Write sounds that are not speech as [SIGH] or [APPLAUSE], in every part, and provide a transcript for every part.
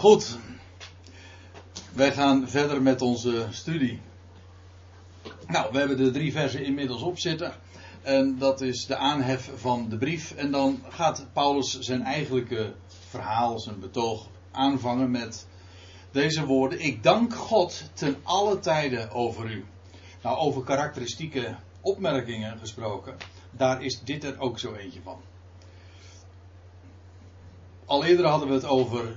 Goed. Wij gaan verder met onze studie. Nou, we hebben de drie versen inmiddels op zitten. En dat is de aanhef van de brief. En dan gaat Paulus zijn eigenlijke verhaal, zijn betoog aanvangen met deze woorden. Ik dank God ten alle tijden over u. Nou, over karakteristieke opmerkingen gesproken. Daar is dit er ook zo eentje van. Al eerder hadden we het over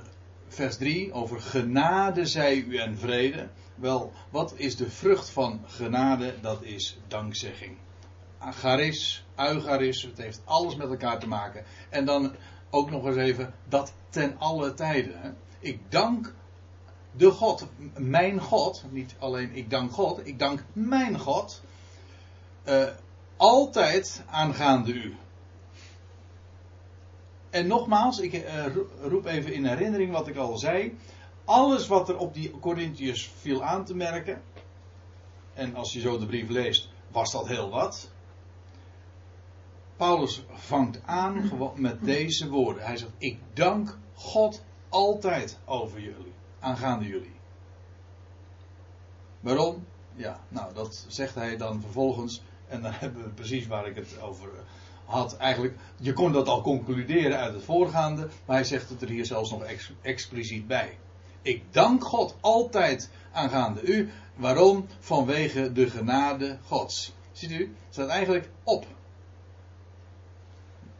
vers 3, over genade zij u en vrede. Wel, wat is de vrucht van genade? Dat is dankzegging. Agaris, eugaris, het heeft alles met elkaar te maken. En dan ook nog eens even dat ten alle tijden. Ik dank de God, mijn God, niet alleen ik dank God, ik dank mijn God, uh, altijd aangaande u. En nogmaals, ik uh, roep even in herinnering wat ik al zei. Alles wat er op die Corinthiërs viel aan te merken. En als je zo de brief leest, was dat heel wat. Paulus vangt aan [CLEARS THROAT] met deze woorden. Hij zegt: Ik dank God altijd over jullie, aangaande jullie. Waarom? Ja, nou, dat zegt hij dan vervolgens. En dan [LAUGHS] hebben we precies waar ik het over had eigenlijk, je kon dat al concluderen uit het voorgaande, maar hij zegt het er hier zelfs nog expliciet bij. Ik dank God altijd aangaande u. Waarom? Vanwege de genade Gods. Ziet u, staat eigenlijk op.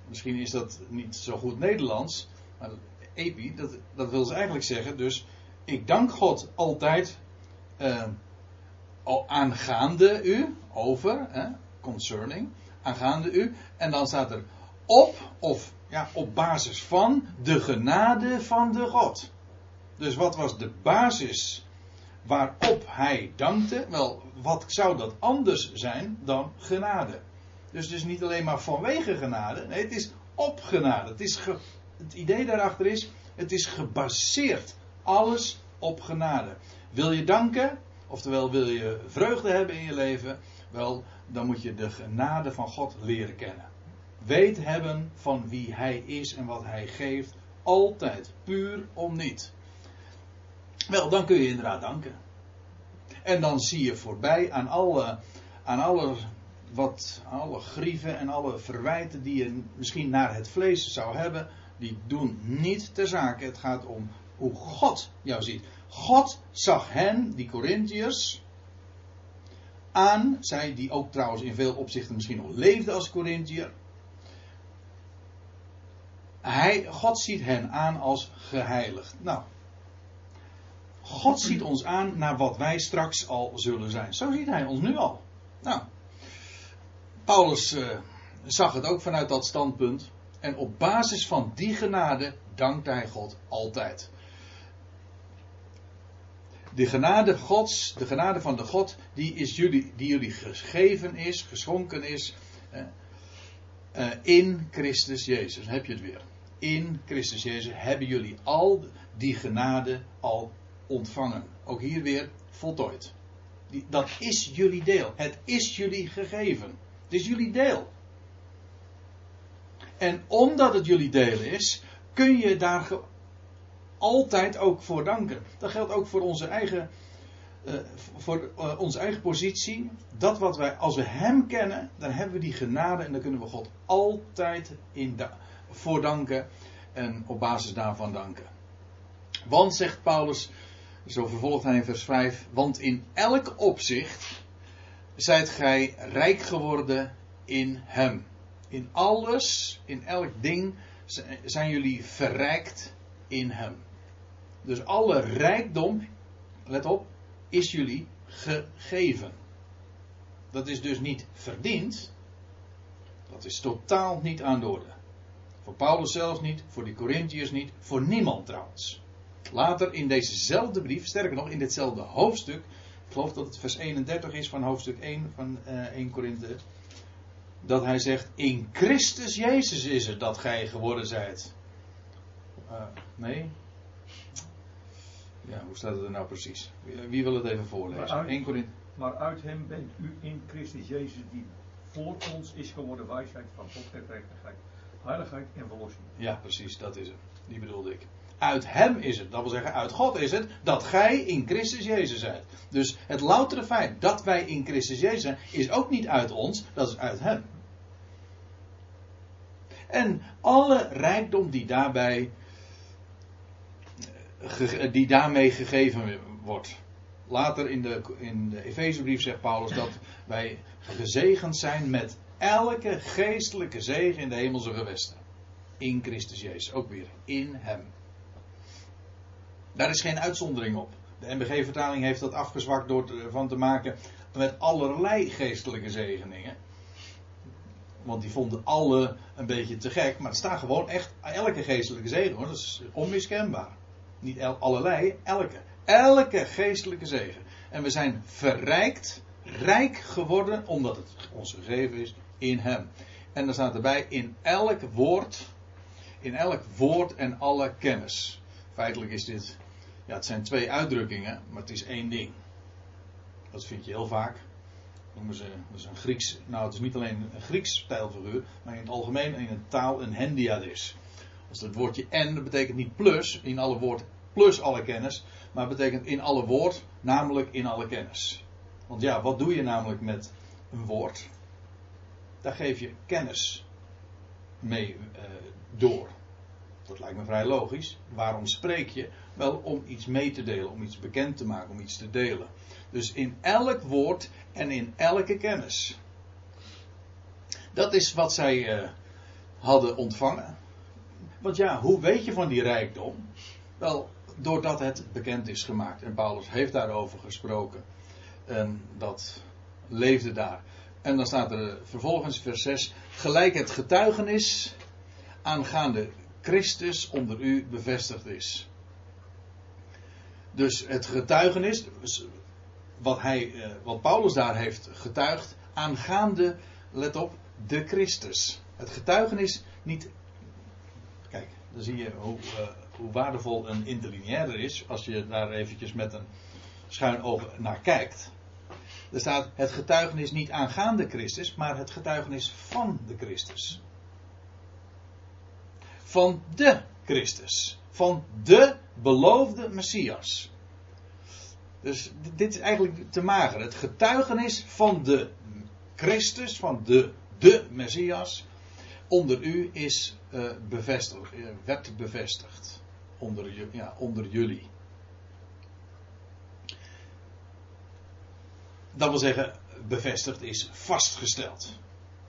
Misschien is dat niet zo goed Nederlands, maar epi, dat, dat wil ze eigenlijk zeggen. Dus ik dank God altijd uh, aangaande u, over, concerning aangaande u. En dan staat er op, of ja, op basis van de genade van de God. Dus wat was de basis waarop hij dankte? Wel, wat zou dat anders zijn dan genade? Dus het is niet alleen maar vanwege genade, nee, het is op genade. Het, is het idee daarachter is, het is gebaseerd alles op genade. Wil je danken, oftewel wil je vreugde hebben in je leven, wel, dan moet je de genade van God leren kennen. Weet hebben van wie Hij is en wat Hij geeft. Altijd. Puur om niet. Wel, dan kun je inderdaad danken. En dan zie je voorbij aan alle, aan alle, wat, alle grieven en alle verwijten die je misschien naar het vlees zou hebben. Die doen niet ter zake. Het gaat om hoe God jou ziet. God zag hen, die Corinthiërs, aan. Zij die ook trouwens in veel opzichten misschien nog leefde als Corinthiër. Hij, God ziet hen aan als geheiligd. Nou, God ziet ons aan naar wat wij straks al zullen zijn. Zo ziet hij ons nu al. Nou, Paulus uh, zag het ook vanuit dat standpunt. En op basis van die genade dankte hij God altijd de genade Gods, de genade van de God, die, is jullie, die jullie gegeven is, geschonken is, eh, in Christus Jezus. heb je het weer. In Christus Jezus hebben jullie al die genade al ontvangen. Ook hier weer voltooid. Dat is jullie deel. Het is jullie gegeven. Het is jullie deel. En omdat het jullie deel is, kun je daar altijd ook voor danken. Dat geldt ook voor onze eigen, uh, voor uh, onze eigen positie. Dat wat wij, als we Hem kennen, dan hebben we die genade en dan kunnen we God altijd in voor danken en op basis daarvan danken. Want, zegt Paulus, zo vervolgt hij in vers 5, want in elk opzicht zijt gij rijk geworden in Hem. In alles, in elk ding zijn jullie verrijkt in Hem. Dus alle rijkdom, let op, is jullie gegeven. Dat is dus niet verdiend. Dat is totaal niet aan de orde. Voor Paulus zelf niet, voor de Corinthiërs niet, voor niemand trouwens. Later in dezezelfde brief, sterker nog in ditzelfde hoofdstuk, ik geloof dat het vers 31 is van hoofdstuk 1 van uh, eh, 1 Korinthe, dat hij zegt: In Christus Jezus is het dat gij geworden zijt. Uh, nee, ja, hoe staat het er nou precies? Wie, wil het even voorlezen? Maar uit, maar uit hem bent u in Christus Jezus die voor ons is geworden wijsheid van God, gerechtigheid, heiligheid en verlossing. Ja, precies, dat is het. Die bedoelde ik. Uit hem is het, dat wil zeggen uit God is het, dat gij in Christus Jezus zijt. Dus het loutere feit dat wij in Christus Jezus zijn, is ook niet uit ons, dat is uit hem. En alle rijkdom die daarbij, die daarmee gegeven wordt. Later in de, in de Efezebrief zegt Paulus dat wij gezegend zijn met elke geestelijke zegen in de hemelse gewesten. In Christus Jezus, ook weer in Hem. Daar is geen uitzondering op. De MBG-vertaling heeft dat afgezwakt door van te maken met allerlei geestelijke zegeningen. Want die vonden alle een beetje te gek. Maar het staat gewoon echt elke geestelijke zegen hoor. Dat is onmiskenbaar. Niet allerlei, elke. Elke geestelijke zegen. En we zijn verrijkt, rijk geworden, omdat het ons gegeven is in Hem. En dan staat erbij in elk woord, in elk woord en alle kennis. Feitelijk is dit, ja, het zijn twee uitdrukkingen, maar het is één ding. Dat vind je heel vaak. Noemen ze, dat is een Grieks, nou het is niet alleen een Grieks stijlfiguur, maar in het algemeen in een taal een hendiadis. Als het woordje en, dat betekent niet plus, in alle woord plus alle kennis, maar betekent in alle woord, namelijk in alle kennis. Want ja, wat doe je namelijk met een woord? Daar geef je kennis mee uh, door. Dat lijkt me vrij logisch. Waarom spreek je? Wel om iets mee te delen, om iets bekend te maken, om iets te delen. Dus in elk woord en in elke kennis. Dat is wat zij uh, hadden ontvangen. Want ja, hoe weet je van die rijkdom? Wel, doordat het bekend is gemaakt. En Paulus heeft daarover gesproken. En dat leefde daar. En dan staat er vervolgens vers 6. Gelijk het getuigenis aangaande Christus onder u bevestigd is. Dus het getuigenis, wat, hij, eh, wat Paulus daar heeft getuigd, aangaande, let op, de Christus. Het getuigenis niet. Dan zie je hoe, uh, hoe waardevol een interlineair is als je daar eventjes met een schuin oog naar kijkt. Er staat het getuigenis niet aangaande Christus, maar het getuigenis van de Christus. Van de Christus. Van de beloofde Messias. Dus dit is eigenlijk te mager. Het getuigenis van de Christus, van de, de Messias, onder u is uh, bevestigd, werd bevestigd onder, ja, onder jullie. Dat wil zeggen, bevestigd is vastgesteld.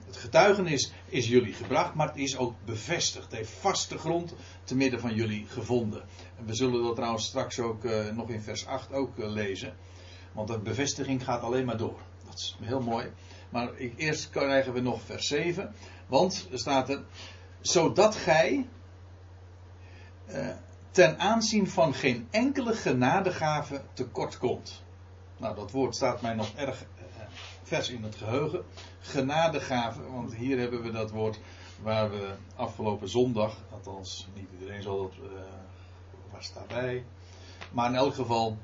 Het getuigenis is jullie gebracht, maar het is ook bevestigd. Het heeft vaste grond te midden van jullie gevonden. En we zullen dat trouwens straks ook uh, nog in vers 8 ook uh, lezen. Want de bevestiging gaat alleen maar door. Dat is heel mooi. Maar eerst krijgen we nog vers 7. Want er staat er. Zodat gij. Uh, ten aanzien van geen enkele genadegave tekort komt. Nou, dat woord staat mij nog erg uh, vers in het geheugen. Genadegave, want hier hebben we dat woord waar we afgelopen zondag, althans niet iedereen zal dat, uh, was daarbij. Maar in elk geval,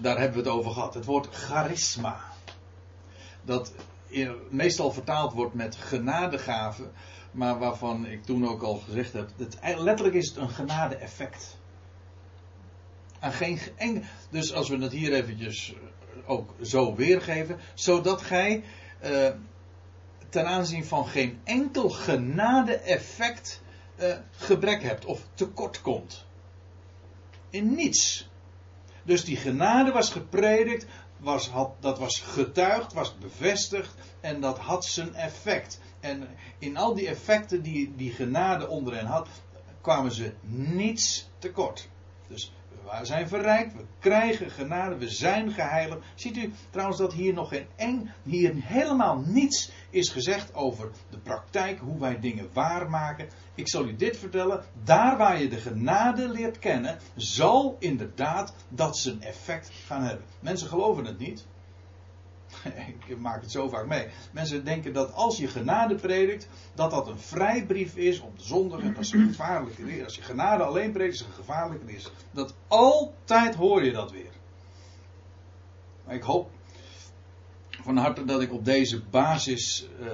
daar hebben we het over gehad. Het woord charisma. Dat meestal vertaald wordt met genadegave maar waarvan ik toen ook al gezegd heb, het, letterlijk is het een genade-effect. En geen, dus als we het hier eventjes eh, ook zo weergeven, zodat gij eh, ten aanzien van geen enkel genade-effect eh, gebrek hebt of tekort komt. In niets. Dus die genade was gepredikt, was, had, dat was getuigd, was bevestigd en dat had zijn effect. En in al die effecten die die genade onder hen had, kwamen ze niets tekort. Dus we zijn verrijkt, we krijgen genade, we zijn geheiligd. Ziet u trouwens dat hier nog geen eng, hier helemaal niets is gezegd over de praktijk, hoe wij dingen waarmaken. Ik zal u dit vertellen, daar waar je de genade leert kennen, zal inderdaad dat zijn effect gaan hebben. Mensen geloven het niet. [LAUGHS] ik maak het zo vaak mee. Mensen denken dat als je genade predikt, dat dat een vrijbrief is om de zondigen. En dat is een gevaarlijke leer. Als je genade alleen predikt, is een gevaarlijke. Dat altijd hoor je dat weer. Maar ik hoop van harte dat ik op deze basis uh,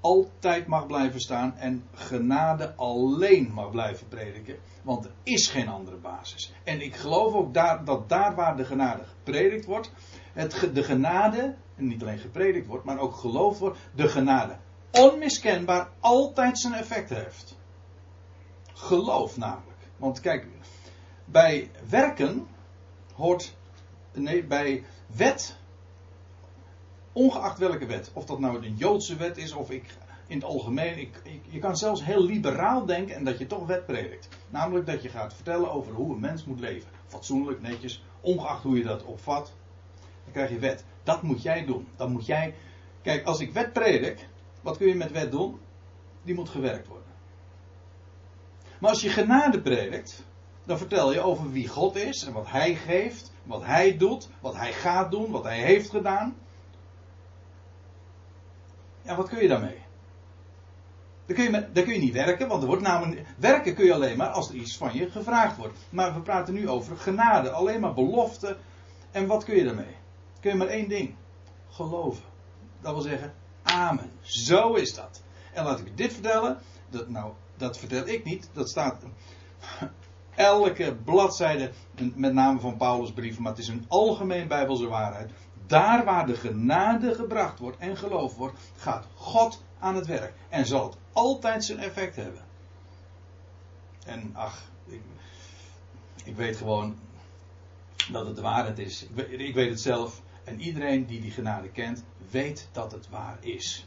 altijd mag blijven staan en genade alleen mag blijven prediken. Want er is geen andere basis. En ik geloof ook daar, dat daar waar de genade gepredikt wordt, het, de genade, en niet alleen gepredikt wordt, maar ook geloofd wordt, de genade onmiskenbaar altijd zijn effect heeft. Geloof namelijk. Want kijk, bij werken hoort, nee, bij wet, ongeacht welke wet, of dat nou een Joodse wet is of ik in het algemeen, ik, je kan zelfs heel liberaal denken en dat je toch wet predikt. Namelijk dat je gaat vertellen over hoe een mens moet leven. Fatsoenlijk, netjes, ongeacht hoe je dat opvat. Dan krijg je wet. Dat moet jij doen. Dan moet jij. Kijk, als ik wet predik, wat kun je met wet doen? Die moet gewerkt worden. Maar als je genade predikt, dan vertel je over wie God is en wat Hij geeft, wat Hij doet, wat Hij gaat doen, wat Hij heeft gedaan. Ja, wat kun je daarmee? Dan kun, je dan kun je niet werken, want er wordt namelijk. Werken kun je alleen maar als er iets van je gevraagd wordt. Maar we praten nu over genade, alleen maar belofte. En wat kun je daarmee? Kun je maar één ding: geloven. Dat wil zeggen, amen. Zo is dat. En laat ik dit vertellen. Dat, nou, dat vertel ik niet. Dat staat [LAUGHS] elke bladzijde, met name van Paulus' brieven, maar het is een algemeen bijbelse waarheid. Daar waar de genade gebracht wordt en geloofd wordt, gaat God aan het werk. En zal het altijd zijn effect hebben. En ach, ik, ik weet gewoon dat het de waarheid is. Ik weet het zelf. En iedereen die die genade kent, weet dat het waar is.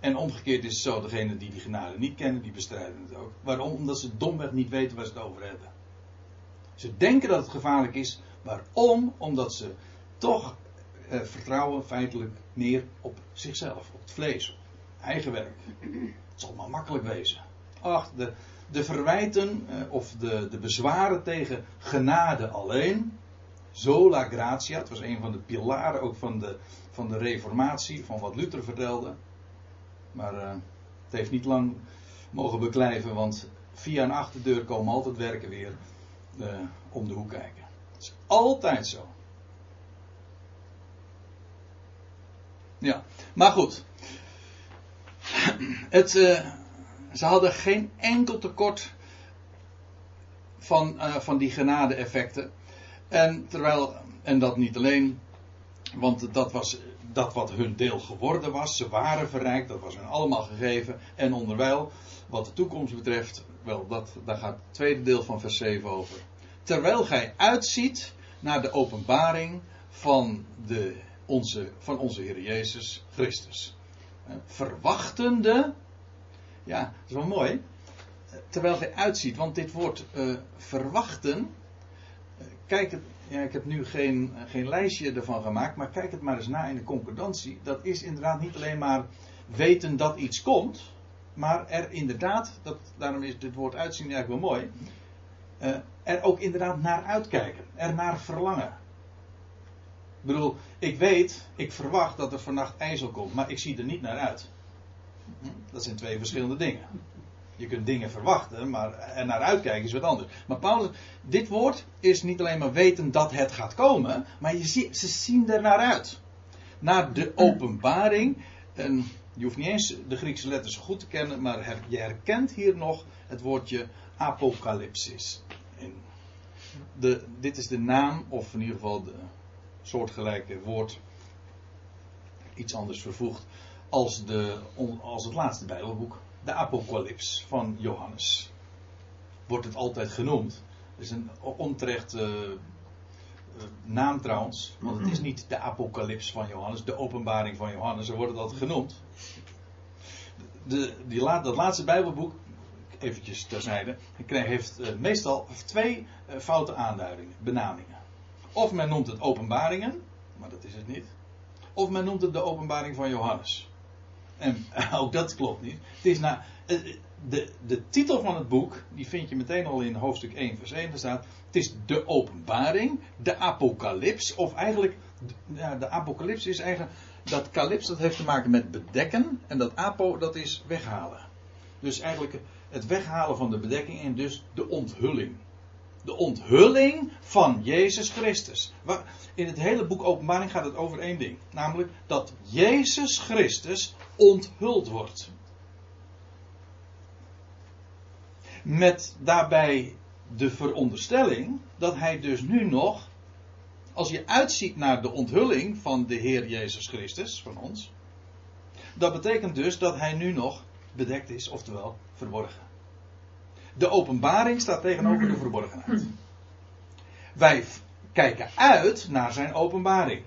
En omgekeerd is het zo, degenen die die genade niet kennen, die bestrijden het ook. Waarom? Omdat ze domweg niet weten waar ze het over hebben. Ze denken dat het gevaarlijk is. Waarom? Omdat ze toch eh, vertrouwen feitelijk meer op zichzelf, op het vlees, op eigen werk. Het zal maar makkelijk wezen. Ach, de, de verwijten eh, of de, de bezwaren tegen genade alleen, sola gratia, het was een van de pilaren ook van de, van de reformatie, van wat Luther vertelde. Maar uh, het heeft niet lang mogen beklijven, want via een achterdeur komen altijd werken weer uh, om de hoek kijken. Het is altijd zo. Ja, maar goed. Het, uh, ze hadden geen enkel tekort van, van die genade-effecten. En terwijl, en dat niet alleen, want dat was dat wat hun deel geworden was. Ze waren verrijkt, dat was hun allemaal gegeven. En onderwijl, wat de toekomst betreft, wel, dat, daar gaat het tweede deel van vers 7 over. Terwijl gij uitziet naar de openbaring van, de, onze, van onze Heer Jezus Christus. Verwachtende, ja, dat is wel mooi. Terwijl gij uitziet, want dit woord uh, verwachten, kijk ja, ik heb nu geen, geen lijstje ervan gemaakt, maar kijk het maar eens na in de concordantie. Dat is inderdaad niet alleen maar weten dat iets komt, maar er inderdaad, dat, daarom is dit woord uitzien eigenlijk wel mooi, uh, er ook inderdaad naar uitkijken, er naar verlangen. Ik bedoel, ik weet, ik verwacht dat er vannacht ijzel komt, maar ik zie er niet naar uit. Hm? Dat zijn twee verschillende dingen. Je kunt dingen verwachten, maar er naar uitkijken is wat anders. Maar Paulus, dit woord is niet alleen maar weten dat het gaat komen, maar je ze zien er naar uit. Naar de openbaring. En je hoeft niet eens de Griekse letters goed te kennen, maar je herkent hier nog het woordje apocalypsis. De, dit is de naam, of in ieder geval de soortgelijke woord, iets anders vervoegd, als, de, als het laatste Bijbelboek de apocalyps van Johannes. Wordt het altijd genoemd. Het is een onterecht uh, naam trouwens. Want het is niet de apocalyps van Johannes, de openbaring van Johannes. Zo wordt het altijd genoemd. De, die dat laatste Bijbelboek, eventjes terzijde, heeft uh, meestal twee foute aanduidingen, benamingen. Of men noemt het openbaringen, maar dat is het niet. Of men noemt het de openbaring van Johannes. En [LAUGHS] ook dat klopt niet. Het is na, eh, de, de titel van het boek, die vind je meteen al in hoofdstuk 1, vers 1. Daar staat: Het is de openbaring, de apocalyps. Of eigenlijk, ja, de apocalyps is eigenlijk. Dat calyps dat heeft te maken met bedekken. En dat apo dat is weghalen. Dus eigenlijk het weghalen van de bedekking en dus de onthulling. De onthulling van Jezus Christus. In het hele boek Openbaring gaat het over één ding. Namelijk dat Jezus Christus onthuld wordt. Met daarbij de veronderstelling dat hij dus nu nog, als je uitziet naar de onthulling van de Heer Jezus Christus, van ons, dat betekent dus dat hij nu nog bedekt is, oftewel verborgen. De openbaring staat tegenover de verborgenheid. Wij kijken uit naar zijn openbaring.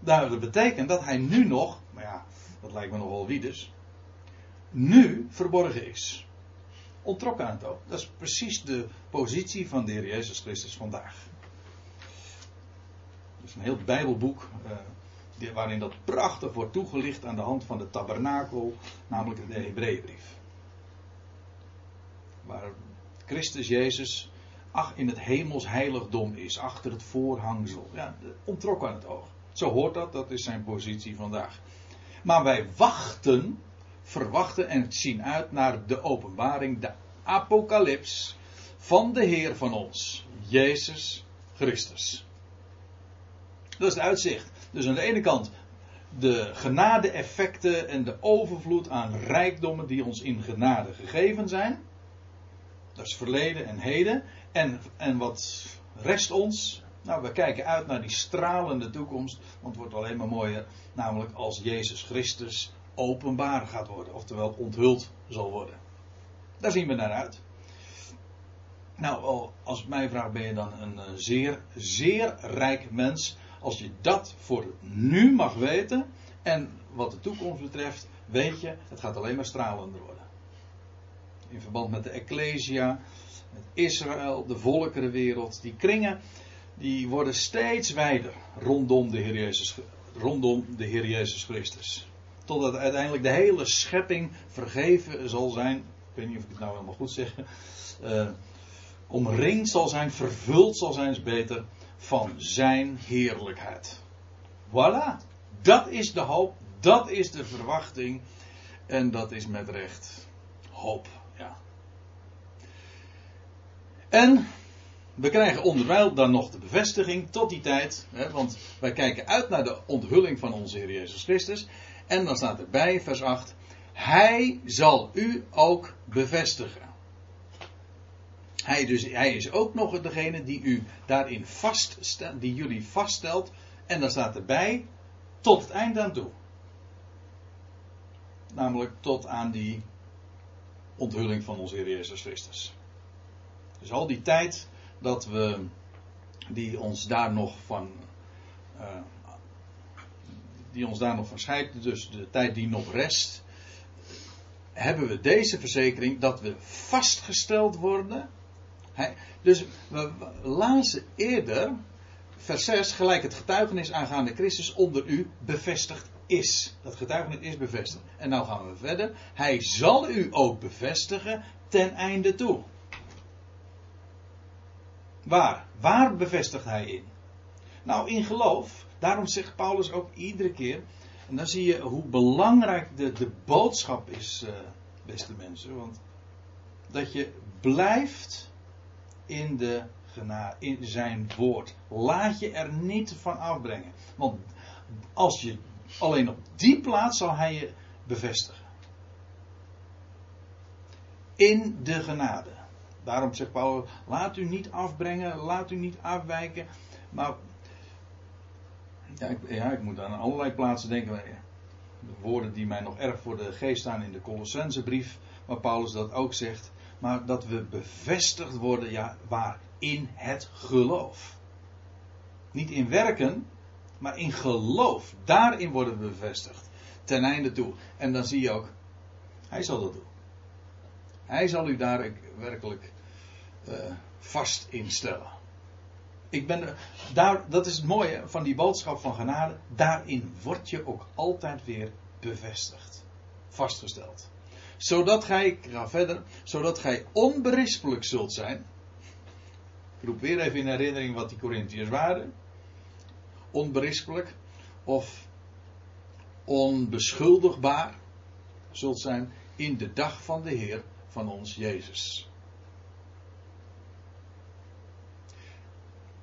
Dat betekent dat hij nu nog, maar ja, dat lijkt me nogal wie dus, nu verborgen is. Ontrokken aan het oog. Dat is precies de positie van de Heer Jezus Christus vandaag. Dat is een heel Bijbelboek. Uh, waarin dat prachtig wordt toegelicht aan de hand van de tabernakel, namelijk de Hebreeënbrief. Waar Christus Jezus ach, in het hemels heiligdom is, achter het voorhangsel. Ja, ontrokken aan het oog. Zo hoort dat, dat is zijn positie vandaag. Maar wij wachten, verwachten en zien uit naar de openbaring, de apocalyps van de Heer van ons, Jezus Christus. Dat is het uitzicht. Dus aan de ene kant de genade-effecten en de overvloed aan rijkdommen die ons in genade gegeven zijn. Dat is verleden en heden. En, en wat rest ons? Nou, we kijken uit naar die stralende toekomst. Want het wordt alleen maar mooier. Namelijk als Jezus Christus openbaar gaat worden. Oftewel onthuld zal worden. Daar zien we naar uit. Nou, als mij vraagt, ben je dan een eh, zeer, zeer rijk mens. Als je dat voor nu mag weten. En wat de toekomst betreft, weet je, het gaat alleen maar stralender worden in verband met de Ecclesia, met Israël, de volkerenwereld. Die kringen die worden steeds wijder rondom de Heer Jezus, rondom de Jezus Christus. Totdat uiteindelijk de hele schepping vergeven zal zijn. Ik weet niet of ik het nou helemaal goed zeg. Uh, omringd zal zijn, vervuld zal zijn, is beter, van zijn heerlijkheid. Voilà. Dat is de hoop, dat is de verwachting. En dat is met recht hoop. En we krijgen onderwijl dan nog de bevestiging tot die tijd. Hè, want wij kijken uit naar de onthulling van onze Heer Jezus Christus. En dan staat erbij, vers 8. Hij zal u ook bevestigen. Hij, dus, hij is ook nog degene die u daarin vaststelt, die jullie vaststelt. En dan staat erbij, tot het eind aan toe. Namelijk tot aan die onthulling van onze Heer Jezus Christus. Dus al die tijd dat we, die ons daar nog van, uh, die ons daar nog scheidt, dus de tijd die nog rest, hebben we deze verzekering dat we vastgesteld worden. dus we lazen eerder, vers 6, gelijk het getuigenis aangaande Christus onder u bevestigd is. Dat getuigenis is bevestigd. En nou gaan we verder. Hij zal u ook bevestigen ten einde toe. Waar? Waar bevestigt hij in? Nou, in geloof. Daarom zegt Paulus ook iedere keer. En dan zie je hoe belangrijk de, de boodschap is, uh, beste mensen. Want dat je blijft in, de in zijn woord. Laat je er niet van afbrengen. Want als je alleen op die plaats zal hij je bevestigen. In de genade. Daarom zegt Paulus: laat u niet afbrengen, laat u niet afwijken. Maar ja ik, ja, ik moet aan allerlei plaatsen denken. De woorden die mij nog erg voor de geest staan in de Colossensebrief, waar Paulus dat ook zegt. Maar dat we bevestigd worden, ja, waar? In het geloof. Niet in werken, maar in geloof. Daarin worden we bevestigd. Ten einde toe. En dan zie je ook, hij zal dat doen. Hij zal u daar werkelijk uh, vast instellen. Ik ben, daar, dat is het mooie van die boodschap van genade. Daarin word je ook altijd weer bevestigd. Vastgesteld. Zodat gij, ik ga verder, zodat gij onberispelijk zult zijn. Ik roep weer even in herinnering wat die Corinthiërs waren. Onberispelijk. Of onbeschuldigbaar zult zijn in de dag van de Heer van ons Jezus.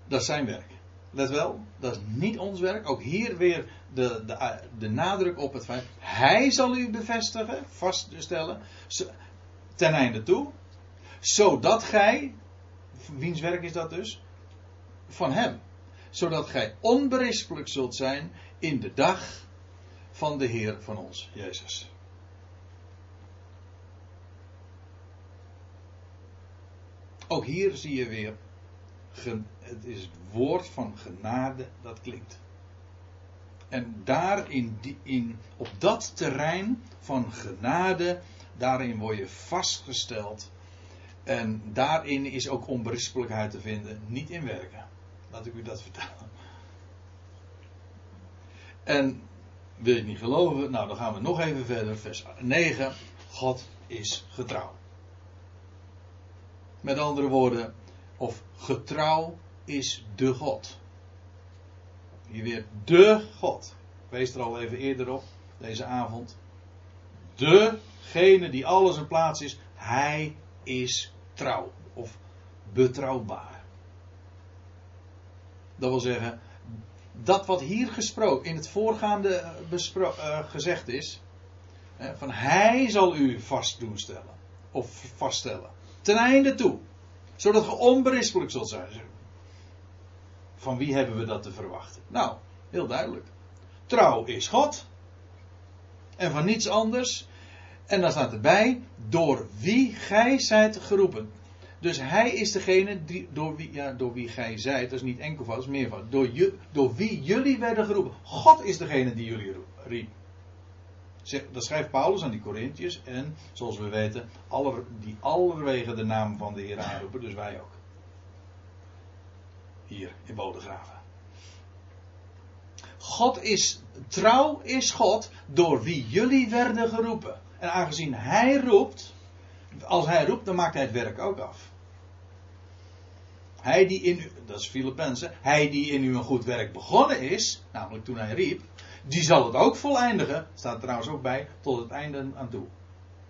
Dat is zijn werk. Let wel, dat is niet ons werk. Ook hier weer de, de, de nadruk op het feit. Hij zal u bevestigen, vaststellen. Ten einde toe. Zodat gij. Wiens werk is dat dus? Van hem. Zodat gij onberispelijk zult zijn in de dag van de Heer van ons, Jezus. Ook hier zie je weer, het is het woord van genade dat klinkt. En daar in, in, op dat terrein van genade, daarin word je vastgesteld. En daarin is ook onberispelijkheid te vinden, niet in werken. Laat ik u dat vertellen. En wil je niet geloven? Nou, dan gaan we nog even verder. Vers 9. God is getrouw. Met andere woorden, of getrouw is de God. Hier weer de God. Wees er al even eerder op, deze avond. Degene die alles in plaats is, hij is trouw of betrouwbaar. Dat wil zeggen, dat wat hier gesproken, in het voorgaande uh, gezegd is, van hij zal u vast doen stellen, of vaststellen. Ten einde toe. Zodat je onberispelijk zult zijn. Van wie hebben we dat te verwachten? Nou, heel duidelijk. Trouw is God. En van niets anders. En dan staat erbij, door wie gij zijt geroepen. Dus hij is degene die, door, wie, ja, door wie gij zijt, dat is niet enkelvoud, dat is meervoud. Door, je, door wie jullie werden geroepen. God is degene die jullie riep. Dat schrijft Paulus aan die Corinthiërs. En zoals we weten, die allerwege de naam van de Heer aanroepen. Dus wij ook. Hier in Bodegraven. God is, trouw is God door wie jullie werden geroepen. En aangezien Hij roept, als Hij roept, dan maakt Hij het werk ook af. Hij die in dat is Filippenzen, hij die in u een goed werk begonnen is, namelijk toen hij riep, die zal het ook voleindigen. Staat trouwens ook bij, tot het einde aan toe.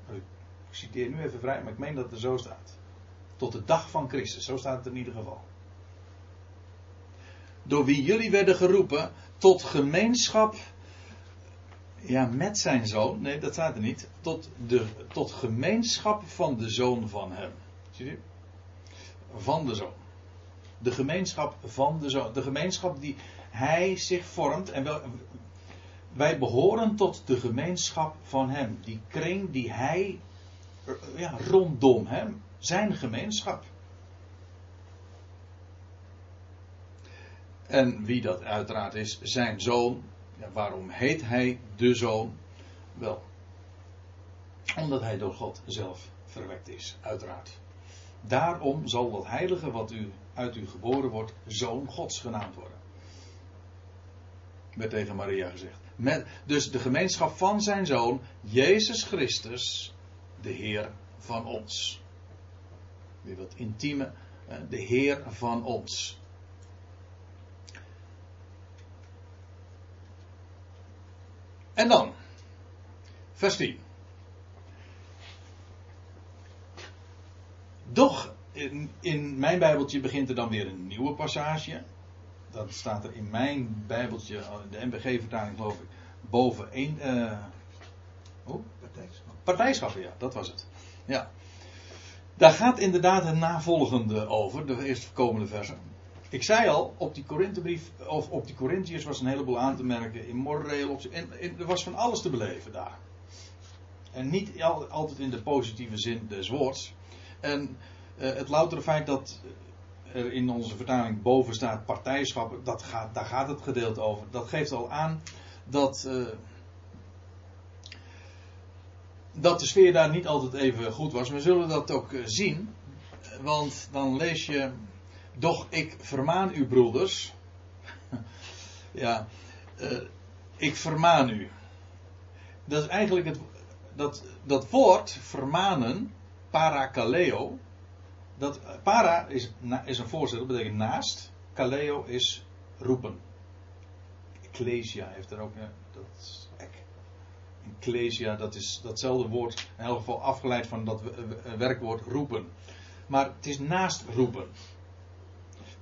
Ik citeer nu even vrij, maar ik meen dat het er zo staat. Tot de dag van Christus, zo staat het in ieder geval. Door wie jullie werden geroepen tot gemeenschap ja, met zijn zoon. Nee, dat staat er niet. Tot, de, tot gemeenschap van de zoon van hem. Zie je? Van de zoon. De gemeenschap van de zoon. De gemeenschap die hij zich vormt. En wel, wij behoren tot de gemeenschap van hem. Die kring die hij ja, rondom hem. Zijn gemeenschap. En wie dat uiteraard is, zijn zoon. Ja, waarom heet hij de zoon? Wel, omdat hij door God zelf verwekt is, uiteraard. Daarom zal dat heilige wat u, uit u geboren wordt, zoon Gods genaamd worden. Werd tegen Maria gezegd. Met, dus de gemeenschap van zijn zoon, Jezus Christus, de Heer van ons. Weer wat intieme, de Heer van ons. En dan, vers 10. Doch, in, in mijn Bijbeltje begint er dan weer een nieuwe passage. Dat staat er in mijn Bijbeltje, de MBG-vertaling geloof ik, boven één. Uh, oh? Partijschap. Partijschap, ja, dat was het. Ja. Daar gaat inderdaad het navolgende over, de eerstkomende versen. Ik zei al, op die Korinthebrief, of op die Corinthiërs was een heleboel aan te merken, in moreel, en, er was van alles te beleven daar. En niet altijd in de positieve zin des woords. En uh, het loutere feit dat er in onze vertaling boven staat partijschap, dat gaat, daar gaat het gedeelte over. Dat geeft al aan dat, uh, dat de sfeer daar niet altijd even goed was. We zullen dat ook uh, zien, want dan lees je, doch ik vermaan u broeders, [LAUGHS] ja, ik vermaan u. Dat is eigenlijk het, dat, dat woord vermanen, parakaleo, dat, para is, is een voorstel, dat betekent naast. Kaleo is roepen. Ecclesia heeft er ook, dat ek. Ecclesia, dat is datzelfde woord, in elk geval afgeleid van dat werkwoord roepen. Maar het is naast roepen.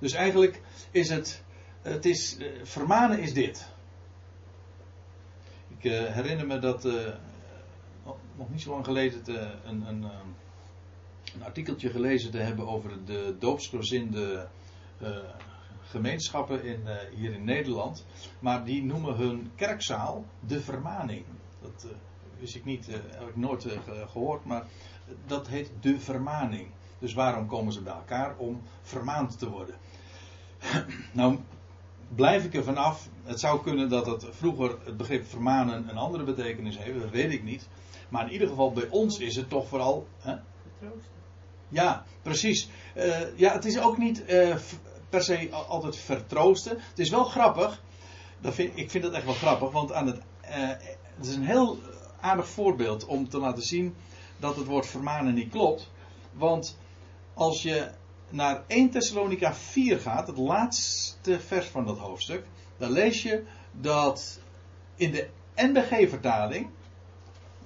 Dus eigenlijk is het, het is, eh, vermanen is dit. Ik uh, herinner me dat uh, nog niet zo lang geleden een, een, een, artikeltje gelezen te hebben over de doopsgezinde gemeenschappen in, hier in Nederland. Maar die noemen hun kerkzaal de vermaning. Dat wist ik niet, heb ik nooit gehoord, maar dat heet de vermaning. Dus waarom komen ze bij elkaar? Om vermaand te worden. [CLEARS THROAT] nou, blijf ik er vanaf. Het zou kunnen dat het vroeger het begrip vermanen een andere betekenis heeft, dat weet ik niet. Maar in ieder geval bij ons is het toch vooral. Hè? Vertroosten. Ja, precies. Uh, ja, het is ook niet uh, per se altijd vertroosten. Het is wel grappig. Dat vind, ik vind het echt wel grappig, want aan het, uh, het is een heel aardig voorbeeld om te laten zien dat het woord vermanen niet klopt. Want als je naar 1 Thessalonica 4 gaat, het laatste vers van dat hoofdstuk, dan lees je dat in de NBG-vertaling,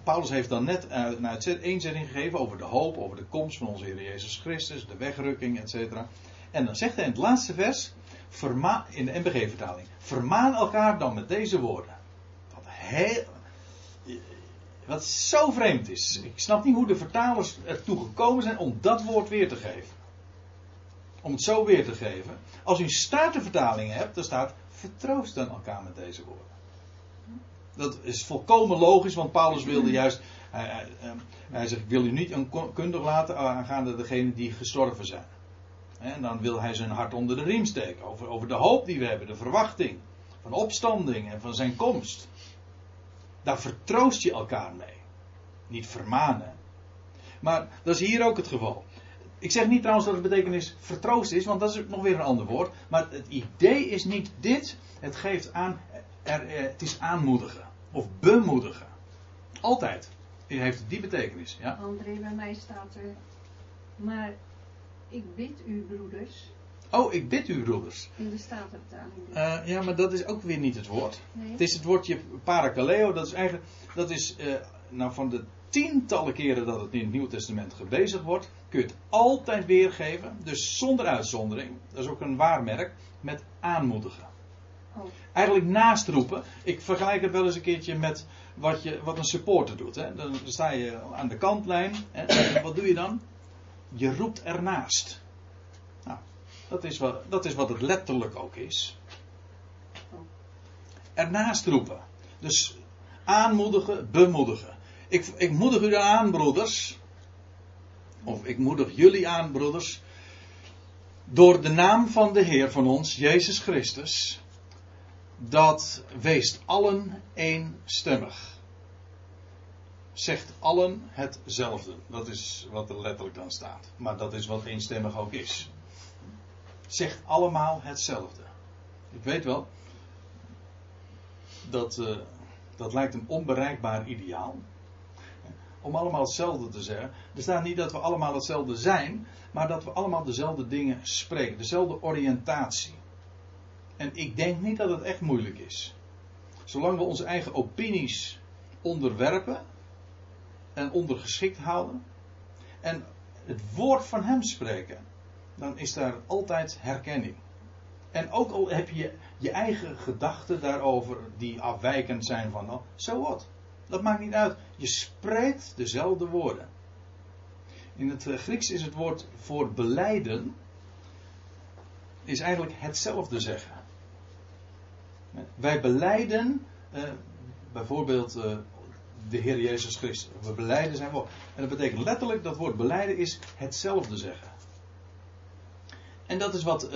Paulus heeft dan net een uitzetting gegeven over de hoop, over de komst van onze Heer Jezus Christus, de wegrukking, etc. En dan zegt hij in het laatste vers, in de NBG-vertaling, vermaan elkaar dan met deze woorden. Wat, heel, wat zo vreemd is. Ik snap niet hoe de vertalers ertoe gekomen zijn om dat woord weer te geven om het zo weer te geven. Als u een statenvertaling hebt, dan staat vertroosten elkaar met deze woorden. Dat is volkomen logisch, want Paulus wilde juist. Hij, hij, hij zegt: Ik wil u niet onkundig laten aangaande degenen die gestorven zijn. En dan wil hij zijn hart onder de riem steken. Over, over de hoop die we hebben, de verwachting van opstanding en van zijn komst. Daar vertroost je elkaar mee. Niet vermanen. Maar dat is hier ook het geval. Ik zeg niet trouwens dat het betekenis vertroost is, want dat is nog weer een ander woord. Maar het idee is niet dit. Het geeft aan, er, eh, het is aanmoedigen. Of bemoedigen. Altijd. Het heeft die betekenis. Ja? André, bij mij staat er. Maar ik bid u, broeders. Oh, ik bid u, broeders. In de Statenvertaling. Uh, ja, maar dat is ook weer niet het woord. Nee. Het is het woordje parakaleo. Dat is eigenlijk. Dat is. Uh, nou, van de tientallen keren dat het in het Nieuw Testament gebezigd wordt, kun je het altijd weergeven, dus zonder uitzondering, dat is ook een waarmerk, met aanmoedigen. Oh. Eigenlijk naastroepen. Ik vergelijk het wel eens een keerje met wat, je, wat een supporter doet. Hè. Dan sta je aan de kantlijn. En wat doe je dan? Je roept ernaast. Nou, dat is wat, dat is wat het letterlijk ook is. Oh. Ernaast roepen. Dus aanmoedigen, bemoedigen. Ik, ik moedig u aan, broeders. Of ik moedig jullie aan, broeders. Door de naam van de Heer van ons, Jezus Christus. Dat weest allen eenstemmig. Zegt allen hetzelfde. Dat is wat er letterlijk dan staat. Maar dat is wat eenstemmig ook is. Zegt allemaal hetzelfde. Ik weet wel. Dat, uh, dat lijkt een onbereikbaar ideaal om allemaal hetzelfde te zeggen. Er staat niet dat we allemaal hetzelfde zijn, maar dat we allemaal dezelfde dingen spreken, dezelfde oriëntatie. En ik denk niet dat het echt moeilijk is. Zolang we onze eigen opinies onderwerpen en ondergeschikt houden en het woord van Hem spreken, dan is daar altijd herkenning. En ook al heb je je eigen gedachten daarover die afwijkend zijn van, zo so wat. Dat maakt niet uit. Je spreekt dezelfde woorden. In het eh, Grieks is het woord voor beleiden is eigenlijk hetzelfde zeggen. Wij beleiden eh, bijvoorbeeld eh, de Heer Jezus Christus. We beleiden zijn woord. En dat betekent letterlijk dat woord beleiden is hetzelfde zeggen. En dat is wat,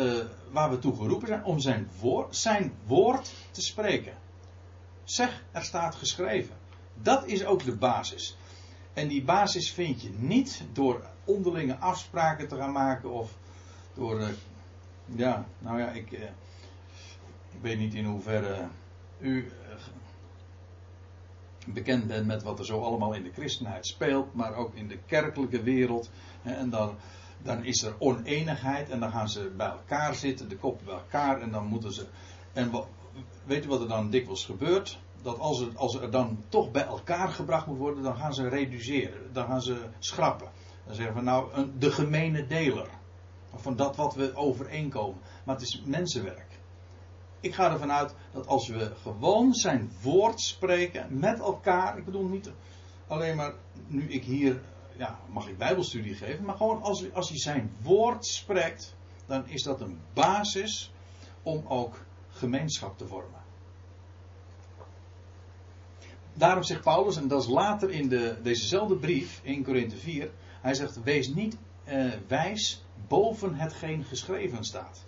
waar we toe geroepen zijn om zijn zijn woord te spreken. Zeg, er staat geschreven. Dat is ook de basis. En die basis vind je niet door onderlinge afspraken te gaan maken of door. Uh, ja, nou ja, ik, uh, ik weet niet in hoeverre u uh, bekend bent met wat er zo allemaal in de christenheid speelt, maar ook in de kerkelijke wereld. En dan, dan is er oneenigheid en dan gaan ze bij elkaar zitten, de koppen bij elkaar en dan moeten ze. En weet u wat er dan dikwijls gebeurt? Dat als, het, als er dan toch bij elkaar gebracht moet worden, dan gaan ze reduceren. Dan gaan ze schrappen. Dan zeggen we nou een, de gemene deler. Van dat wat we overeenkomen. Maar het is mensenwerk. Ik ga ervan uit dat als we gewoon zijn woord spreken met elkaar. Ik bedoel niet alleen maar nu ik hier. Ja, mag ik Bijbelstudie geven. Maar gewoon als, als je zijn woord spreekt. Dan is dat een basis om ook gemeenschap te vormen. Daarom zegt Paulus, en dat is later in de, dezezelfde brief, in Korinthe 4, hij zegt: Wees niet eh, wijs boven hetgeen geschreven staat.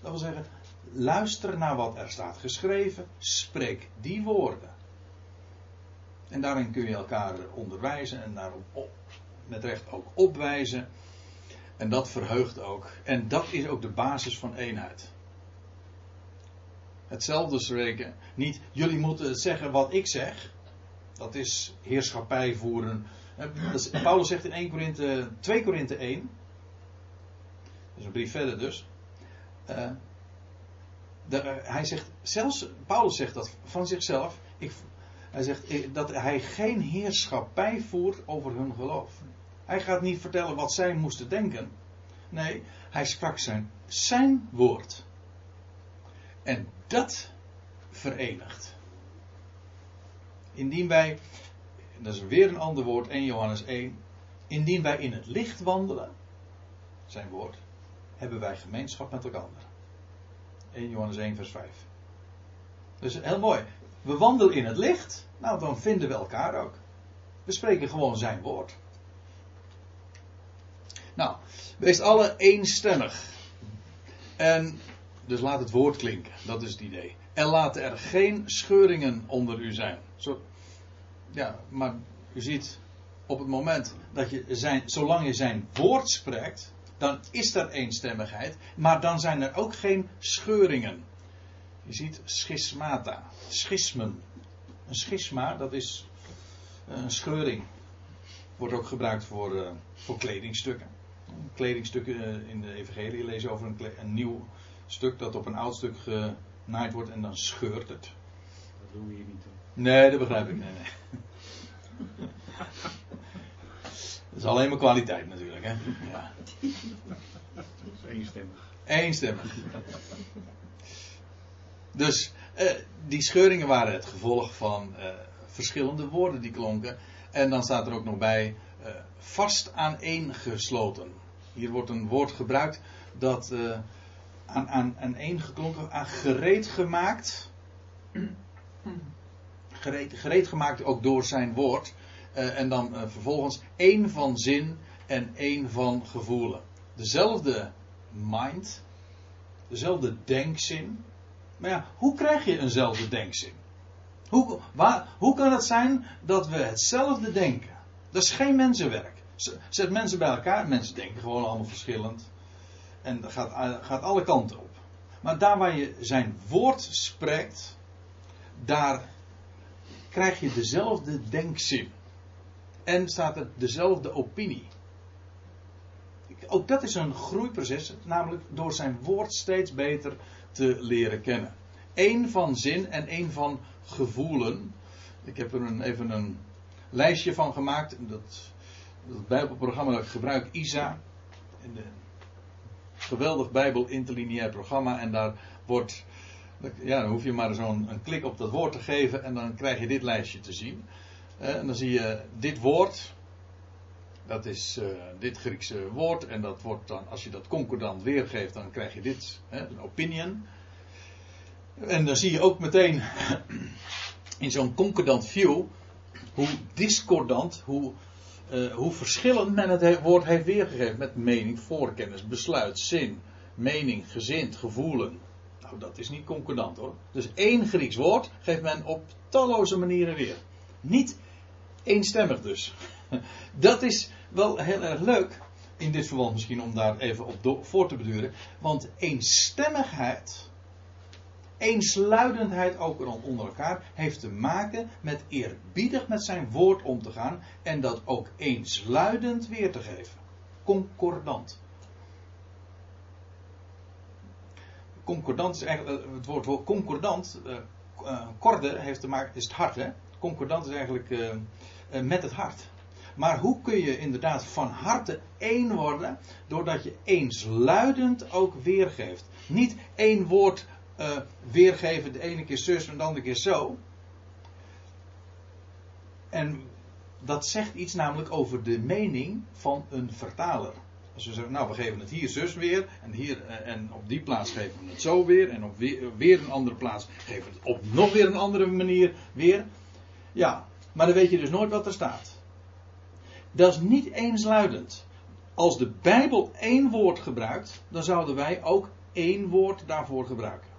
Dat wil zeggen, luister naar wat er staat geschreven, spreek die woorden. En daarin kun je elkaar onderwijzen en daarom op, met recht ook opwijzen. En dat verheugt ook. En dat is ook de basis van eenheid. Hetzelfde spreken. Niet jullie moeten zeggen wat ik zeg. Dat is heerschappij voeren. Paulus zegt in 1 Korinthe, 2 Korinthe 1. Dat is een brief verder dus. Uh, de, hij zegt, zelfs, Paulus zegt dat van zichzelf. Ik, hij zegt dat hij geen heerschappij voert over hun geloof. Hij gaat niet vertellen wat zij moesten denken. Nee, hij sprak zijn, zijn woord. En dat verenigt. Indien wij, dat is weer een ander woord, 1 Johannes 1. Indien wij in het licht wandelen, zijn woord, hebben wij gemeenschap met elkaar. 1 Johannes 1, vers 5. Dus heel mooi. We wandelen in het licht, nou dan vinden we elkaar ook. We spreken gewoon zijn woord. Nou, wees alle eenstemmig. En dus laat het woord klinken, dat is het idee. En laten er geen scheuringen onder u zijn. Zo, ja, maar u ziet, op het moment dat je zijn, zolang je zijn woord spreekt, dan is er eenstemmigheid, maar dan zijn er ook geen scheuringen. Je ziet schismata, schismen. Een schisma, dat is een scheuring. Wordt ook gebruikt voor, uh, voor kledingstukken. Kledingstukken eh, in de Evangelie lezen over een, een nieuw stuk dat op een oud stuk genaaid wordt en dan scheurt het. Dat doen we hier niet. Nee, dat begrijp ik. Nee, nee. [LAUGHS] Dat is alleen maar kwaliteit natuurlijk, hè? Ja. Dat is eenstemmig. Eenstemmig. Dus eh, die scheuringen waren het gevolg van eh, verschillende woorden die klonken. En dan staat er ook nog bij uh, vast aaneengesloten. Hier wordt een woord gebruikt dat aan, aan, één geklonken, aan gereed gemaakt. Gereed, gereed gemaakt ook door zijn woord. Uh, en dan uh, vervolgens één van zin en één van gevoelen. Dezelfde mind, dezelfde denkzin. Maar ja, hoe krijg je eenzelfde denkzin? Hoe, waar, hoe kan het zijn dat we hetzelfde denken? Dat is geen mensenwerk. Zet mensen bij elkaar, mensen denken gewoon allemaal verschillend. En gaat, gaat alle kanten op. Maar daar waar je zijn woord spreekt, daar krijg je dezelfde denkzin. En staat er dezelfde opinie. Ook dat is een groeiproces, namelijk door zijn woord steeds beter te leren kennen. Eén van zin en één van gevoelen. Ik heb er een, even een lijstje van gemaakt. Dat, dat Bijbelprogramma dat ik gebruik, ISA. In de geweldig Bijbel interlineair programma. En daar wordt. Ja, dan hoef je maar zo'n klik op dat woord te geven. En dan krijg je dit lijstje te zien. En dan zie je dit woord. Dat is uh, dit Griekse woord. En dat wordt dan, als je dat concordant weergeeft, dan krijg je dit, hè, een opinion. En dan zie je ook meteen [CLEARS THROAT] in zo'n concordant view hoe discordant, hoe, uh, hoe verschillend men het woord heeft weergegeven. Met mening, voorkennis, besluit, zin, mening, gezind, gevoelen. Nou, dat is niet concordant hoor. Dus één Grieks woord geeft men op talloze manieren weer. Niet eenstemmig dus. [LAUGHS] Dat is wel heel erg leuk. In dit verband misschien om daar even op voor te beduren. Want eenstemmigheid, eensluidendheid ook onder elkaar, heeft te maken met eerbiedig met zijn woord om te gaan. En dat ook eensluidend weer te geven. Concordant. Concordant is eigenlijk, het woord concordant, uh, corde heeft te maken, is het hart hè. Concordant is eigenlijk met het hart. Maar hoe kun je inderdaad van harte één worden, doordat je eensluidend ook weergeeft. Niet één woord uh, weergeven, de ene keer zus en de andere keer zo. En dat zegt iets namelijk over de mening van een vertaler. Als we zeggen, nou we geven het hier zus weer, en, hier, eh, en op die plaats geven we het zo weer, en op weer, weer een andere plaats geven we het op nog weer een andere manier weer. Ja, maar dan weet je dus nooit wat er staat. Dat is niet eensluidend. Als de Bijbel één woord gebruikt, dan zouden wij ook één woord daarvoor gebruiken.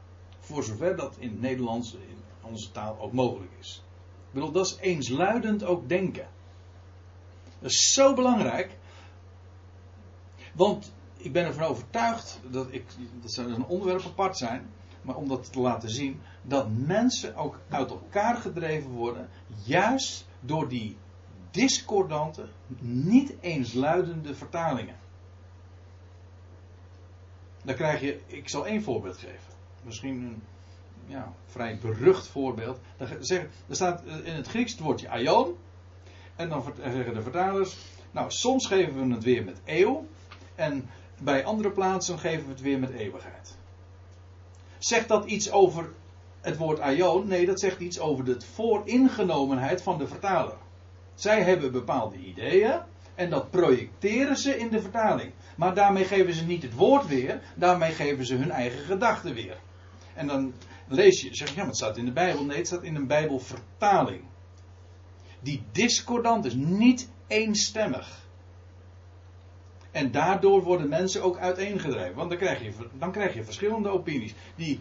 Voor zover dat in het Nederlands, in onze taal, ook mogelijk is. Ik bedoel, dat is eensluidend ook denken. Dat is zo belangrijk. Want ik ben ervan overtuigd dat ik, dat zou een onderwerp apart zijn, maar om dat te laten zien, dat mensen ook uit elkaar gedreven worden, juist door die discordante, niet eensluidende vertalingen. Dan krijg je, ik zal één voorbeeld geven. Misschien een ja, vrij berucht voorbeeld. Er staat in het Grieks het woordje aion. En dan zeggen de vertalers, nou soms geven we het weer met eeuw. En bij andere plaatsen geven we het weer met eeuwigheid. Zegt dat iets over het woord aion? Nee, dat zegt iets over de vooringenomenheid van de vertaler. Zij hebben bepaalde ideeën en dat projecteren ze in de vertaling. Maar daarmee geven ze niet het woord weer, daarmee geven ze hun eigen gedachten weer. En dan lees je, zeg je, ja, maar het staat in de Bijbel. Nee, het staat in een Bijbelvertaling. Die discordant is, niet eenstemmig. En daardoor worden mensen ook uiteengedreven. Want dan krijg je, dan krijg je verschillende opinies. Die,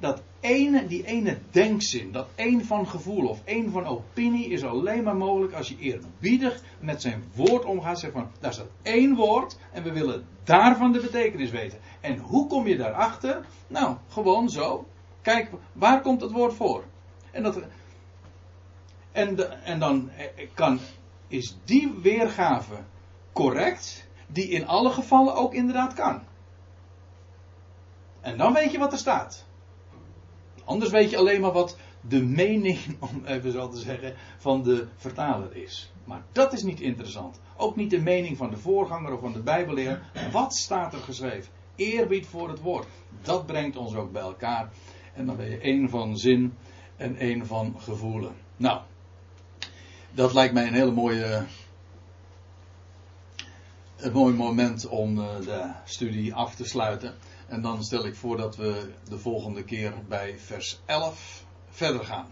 dat ene, die ene denkzin, dat één van gevoel of één van opinie is alleen maar mogelijk als je eerbiedig met zijn woord omgaat. Zeg van, daar staat één woord en we willen daarvan de betekenis weten. En hoe kom je daarachter? Nou, gewoon zo. Kijk, waar komt het woord voor? En, dat, en, en dan kan, is die weergave correct, die in alle gevallen ook inderdaad kan. En dan weet je wat er staat. Anders weet je alleen maar wat de mening, [LAUGHS] om even zo te zeggen, van de vertaler is. Maar dat is niet interessant. Ook niet de mening van de voorganger of van de Bijbelleer. Wat staat er geschreven? Eerbied voor het woord. Dat brengt ons ook bij elkaar. En dan ben je één van zin en één van gevoelen. Nou, dat lijkt mij een hele mooie. Een mooi moment om eh, de studie af te sluiten. En dan stel ik voor dat we de volgende keer bij vers 11 verder gaan.